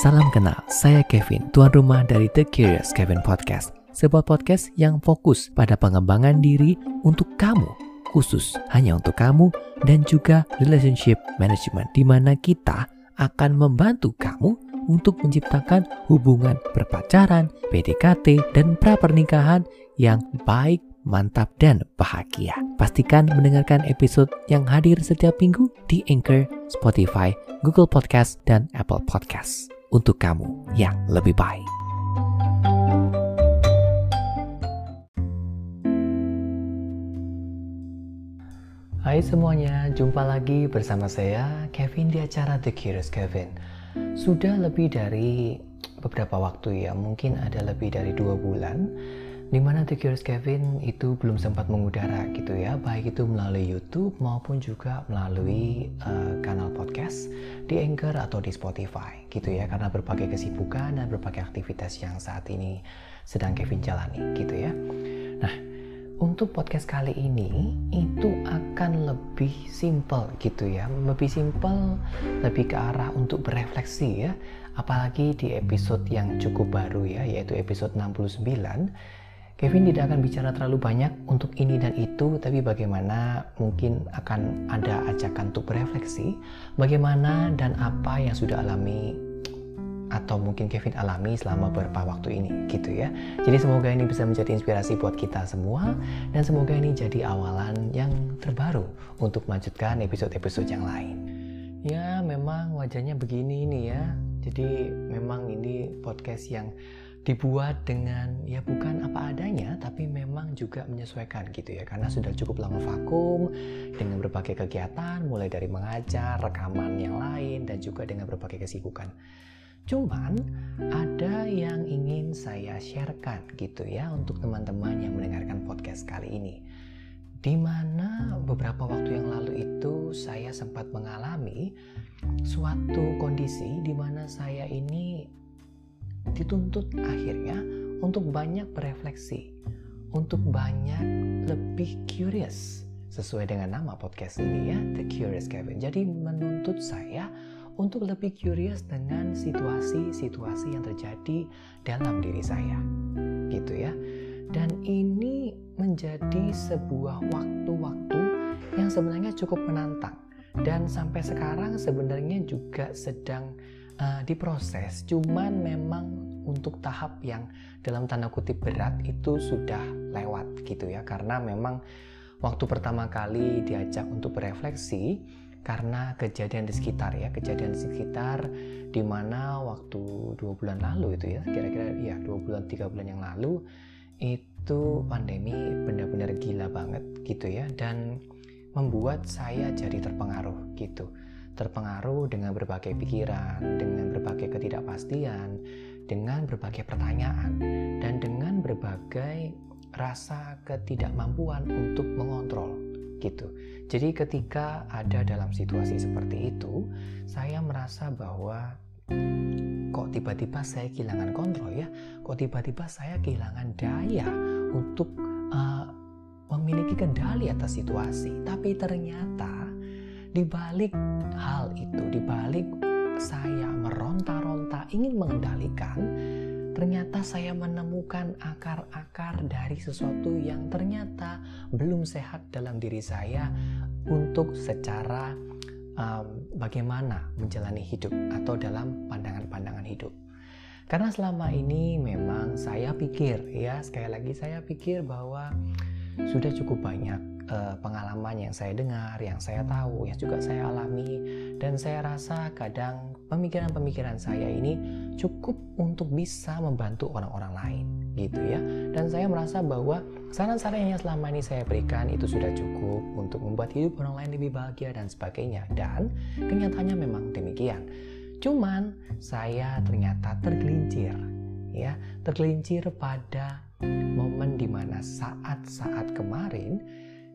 Salam kenal, saya Kevin, tuan rumah dari The Curious Kevin Podcast. Sebuah podcast yang fokus pada pengembangan diri untuk kamu, khusus hanya untuk kamu dan juga relationship management di mana kita akan membantu kamu untuk menciptakan hubungan berpacaran, PDKT, dan pra-pernikahan yang baik, mantap, dan bahagia. Pastikan mendengarkan episode yang hadir setiap minggu di Anchor, Spotify, Google Podcast, dan Apple Podcast. Untuk kamu yang lebih baik. Hai semuanya, jumpa lagi bersama saya Kevin di acara The Curious Kevin. Sudah lebih dari beberapa waktu ya, mungkin ada lebih dari dua bulan di mana The Curious Kevin itu belum sempat mengudara gitu ya, baik itu melalui YouTube maupun juga melalui uh, kanal podcast di Anchor atau di Spotify gitu ya, karena berbagai kesibukan dan berbagai aktivitas yang saat ini sedang Kevin jalani gitu ya. Nah, untuk podcast kali ini itu akan lebih simple gitu ya lebih simple lebih ke arah untuk berefleksi ya apalagi di episode yang cukup baru ya yaitu episode 69 Kevin tidak akan bicara terlalu banyak untuk ini dan itu tapi bagaimana mungkin akan ada ajakan untuk berefleksi bagaimana dan apa yang sudah alami atau mungkin Kevin alami selama beberapa waktu ini gitu ya. Jadi semoga ini bisa menjadi inspirasi buat kita semua dan semoga ini jadi awalan yang terbaru untuk melanjutkan episode-episode yang lain. Ya memang wajahnya begini nih ya. Jadi memang ini podcast yang dibuat dengan ya bukan apa adanya tapi memang juga menyesuaikan gitu ya karena sudah cukup lama vakum dengan berbagai kegiatan mulai dari mengajar, rekaman yang lain dan juga dengan berbagai kesibukan. Cuman ada yang ingin saya sharekan gitu ya untuk teman-teman yang mendengarkan podcast kali ini. Di mana beberapa waktu yang lalu itu saya sempat mengalami suatu kondisi di mana saya ini dituntut akhirnya untuk banyak berefleksi, untuk banyak lebih curious sesuai dengan nama podcast ini ya, The Curious Kevin. Jadi menuntut saya untuk lebih curious dengan situasi-situasi yang terjadi dalam diri saya. Gitu ya. Dan ini menjadi sebuah waktu-waktu yang sebenarnya cukup menantang dan sampai sekarang sebenarnya juga sedang uh, diproses. Cuman memang untuk tahap yang dalam tanda kutip berat itu sudah lewat gitu ya karena memang waktu pertama kali diajak untuk berefleksi karena kejadian di sekitar ya kejadian di sekitar di mana waktu dua bulan lalu itu ya kira-kira ya dua bulan tiga bulan yang lalu itu pandemi benar-benar gila banget gitu ya dan membuat saya jadi terpengaruh gitu terpengaruh dengan berbagai pikiran dengan berbagai ketidakpastian dengan berbagai pertanyaan dan dengan berbagai rasa ketidakmampuan untuk mengontrol gitu. Jadi ketika ada dalam situasi seperti itu, saya merasa bahwa kok tiba-tiba saya kehilangan kontrol ya, kok tiba-tiba saya kehilangan daya untuk uh, memiliki kendali atas situasi. Tapi ternyata di balik hal itu, di balik saya meronta-ronta ingin mengendalikan, ternyata saya menemukan akar-akar dari sesuatu yang ternyata belum sehat dalam diri saya untuk secara um, bagaimana menjalani hidup atau dalam pandangan-pandangan hidup. Karena selama ini memang saya pikir ya sekali lagi saya pikir bahwa sudah cukup banyak uh, pengalaman yang saya dengar, yang saya tahu, yang juga saya alami, dan saya rasa kadang pemikiran-pemikiran saya ini cukup untuk bisa membantu orang-orang lain, gitu ya. Dan saya merasa bahwa saran-saran yang selama ini saya berikan itu sudah cukup untuk membuat hidup orang lain lebih bahagia dan sebagainya. Dan kenyataannya memang demikian. Cuman saya ternyata tergelincir, ya, tergelincir pada momen di mana saat-saat kemarin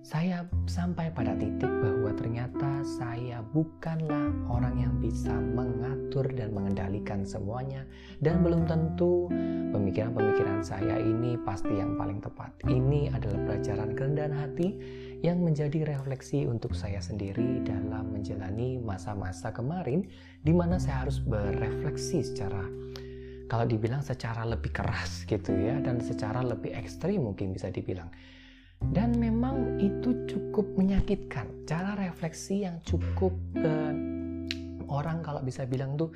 saya sampai pada titik bahwa ternyata saya bukanlah orang yang bisa mengatur dan mengendalikan semuanya dan belum tentu pemikiran-pemikiran saya ini pasti yang paling tepat. Ini adalah pelajaran kerendahan hati yang menjadi refleksi untuk saya sendiri dalam menjalani masa-masa kemarin di mana saya harus berefleksi secara kalau dibilang secara lebih keras gitu ya dan secara lebih ekstrim mungkin bisa dibilang dan memang itu cukup menyakitkan cara refleksi yang cukup orang kalau bisa bilang tuh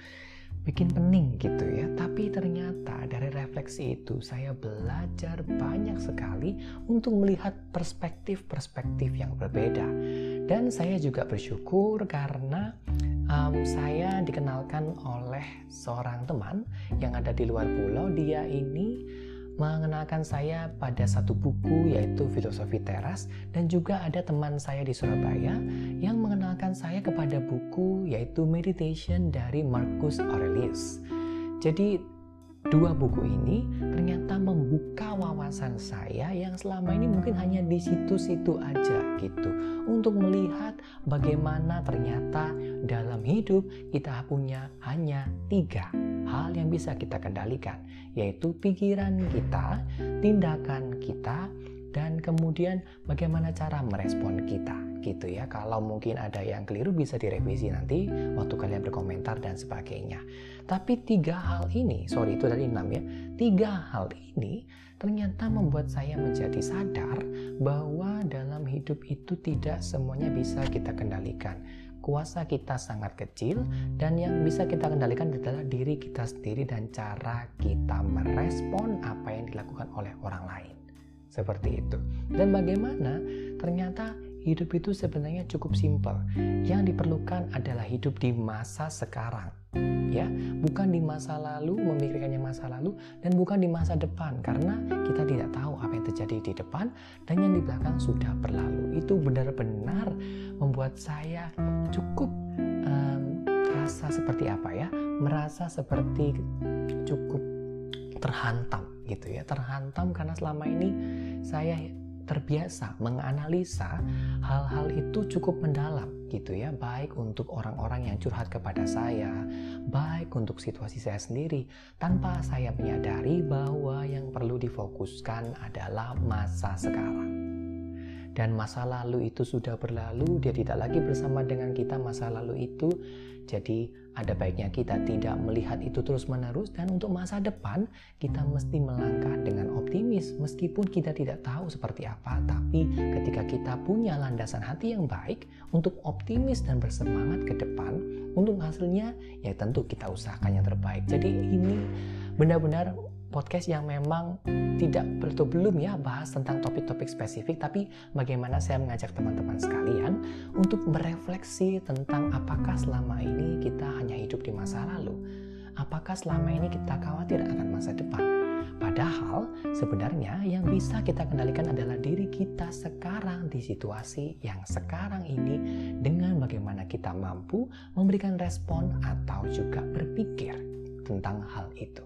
bikin pening gitu ya. Tapi ternyata dari refleksi itu saya belajar banyak sekali untuk melihat perspektif-perspektif yang berbeda. Dan saya juga bersyukur karena um, saya dikenalkan oleh seorang teman yang ada di luar pulau. Dia ini mengenalkan saya pada satu buku yaitu Filosofi Teras dan juga ada teman saya di Surabaya yang mengenalkan saya kepada buku yaitu Meditation dari Marcus Aurelius. Jadi dua buku ini ternyata membuka wawasan saya yang selama ini mungkin hanya di situ-situ aja gitu. Untuk melihat bagaimana ternyata dalam hidup kita punya hanya tiga hal yang bisa kita kendalikan yaitu pikiran kita, tindakan kita, dan kemudian bagaimana cara merespon kita gitu ya. Kalau mungkin ada yang keliru bisa direvisi nanti waktu kalian berkomentar dan sebagainya. Tapi tiga hal ini sorry itu dari enam ya. Tiga hal ini ternyata membuat saya menjadi sadar bahwa dalam hidup itu tidak semuanya bisa kita kendalikan. Kuasa kita sangat kecil dan yang bisa kita kendalikan adalah diri kita sendiri dan cara kita merespon apa yang dilakukan oleh orang lain. Seperti itu. Dan bagaimana ternyata hidup itu sebenarnya cukup simpel. Yang diperlukan adalah hidup di masa sekarang. Ya, bukan di masa lalu memikirkannya masa lalu dan bukan di masa depan karena kita tidak tahu apa yang terjadi di depan dan yang di belakang sudah berlalu. Itu benar-benar membuat saya cukup um, rasa seperti apa ya? Merasa seperti cukup terhantam gitu ya terhantam karena selama ini saya terbiasa menganalisa hal-hal itu cukup mendalam gitu ya. Baik untuk orang-orang yang curhat kepada saya baik untuk situasi saya sendiri. Tanpa saya menyadari bahwa yang perlu difokuskan adalah masa sekarang dan masa lalu itu sudah berlalu dia tidak lagi bersama dengan kita masa lalu itu jadi ada baiknya kita tidak melihat itu terus-menerus dan untuk masa depan kita mesti melangkah dengan optimis meskipun kita tidak tahu seperti apa tapi ketika kita punya landasan hati yang baik untuk optimis dan bersemangat ke depan untuk hasilnya ya tentu kita usahakan yang terbaik. Jadi ini benar-benar podcast yang memang tidak belum ya bahas tentang topik-topik spesifik tapi bagaimana saya mengajak teman-teman sekalian untuk berefleksi tentang apakah selama ini kita hanya hidup di masa lalu? Apakah selama ini kita khawatir akan masa depan? Padahal sebenarnya yang bisa kita kendalikan adalah diri kita sekarang di situasi yang sekarang ini dengan bagaimana kita mampu memberikan respon atau juga berpikir tentang hal itu.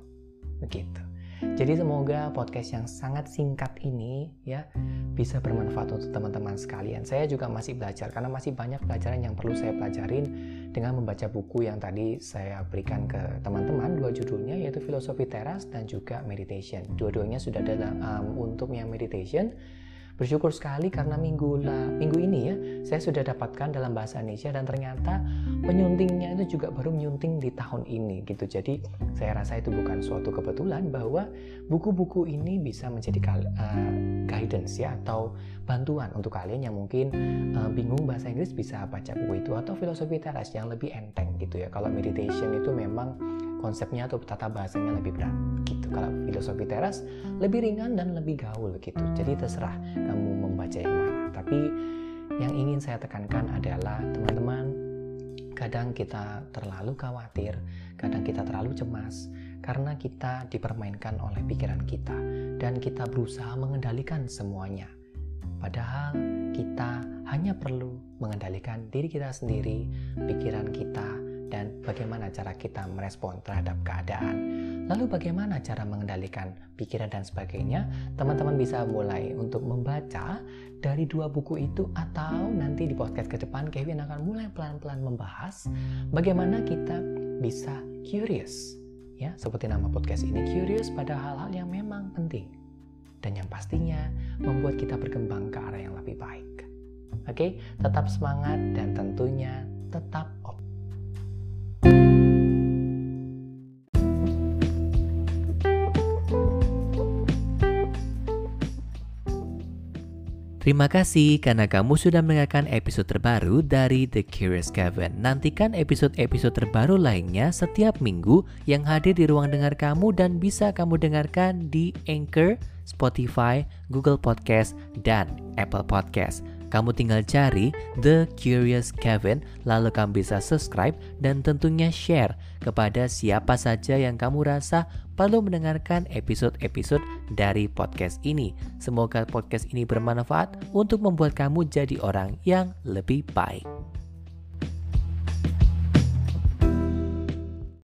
Begitu jadi semoga podcast yang sangat singkat ini ya bisa bermanfaat untuk teman-teman sekalian. Saya juga masih belajar karena masih banyak pelajaran yang perlu saya pelajarin dengan membaca buku yang tadi saya berikan ke teman-teman dua judulnya yaitu Filosofi Teras dan juga Meditation. Dua-duanya sudah ada um, untuk yang meditation Bersyukur sekali karena minggu la, minggu ini ya saya sudah dapatkan dalam bahasa Indonesia dan ternyata penyuntingnya itu juga baru menyunting di tahun ini gitu. Jadi saya rasa itu bukan suatu kebetulan bahwa buku-buku ini bisa menjadi uh, guidance ya atau bantuan untuk kalian yang mungkin uh, bingung bahasa Inggris bisa baca buku itu atau filosofi teras yang lebih enteng gitu ya. Kalau meditation itu memang konsepnya atau tata bahasanya lebih berat gitu. Kalau filosofi teras lebih ringan dan lebih gaul gitu. Jadi terserah kamu membaca yang mana. Tapi yang ingin saya tekankan adalah teman-teman kadang kita terlalu khawatir, kadang kita terlalu cemas karena kita dipermainkan oleh pikiran kita dan kita berusaha mengendalikan semuanya. Padahal kita hanya perlu mengendalikan diri kita sendiri, pikiran kita, dan bagaimana cara kita merespon terhadap keadaan. Lalu bagaimana cara mengendalikan pikiran dan sebagainya? Teman-teman bisa mulai untuk membaca dari dua buku itu atau nanti di podcast ke depan Kevin akan mulai pelan-pelan membahas bagaimana kita bisa curious ya seperti nama podcast ini curious pada hal-hal yang memang penting dan yang pastinya membuat kita berkembang ke arah yang lebih baik. Oke, tetap semangat dan tentunya tetap Terima kasih karena kamu sudah mendengarkan episode terbaru dari The Curious Kevin. Nantikan episode-episode terbaru lainnya setiap minggu yang hadir di ruang dengar kamu dan bisa kamu dengarkan di Anchor, Spotify, Google Podcast, dan Apple Podcast. Kamu tinggal cari The Curious Kevin, lalu kamu bisa subscribe dan tentunya share kepada siapa saja yang kamu rasa perlu mendengarkan episode-episode dari podcast ini. Semoga podcast ini bermanfaat untuk membuat kamu jadi orang yang lebih baik.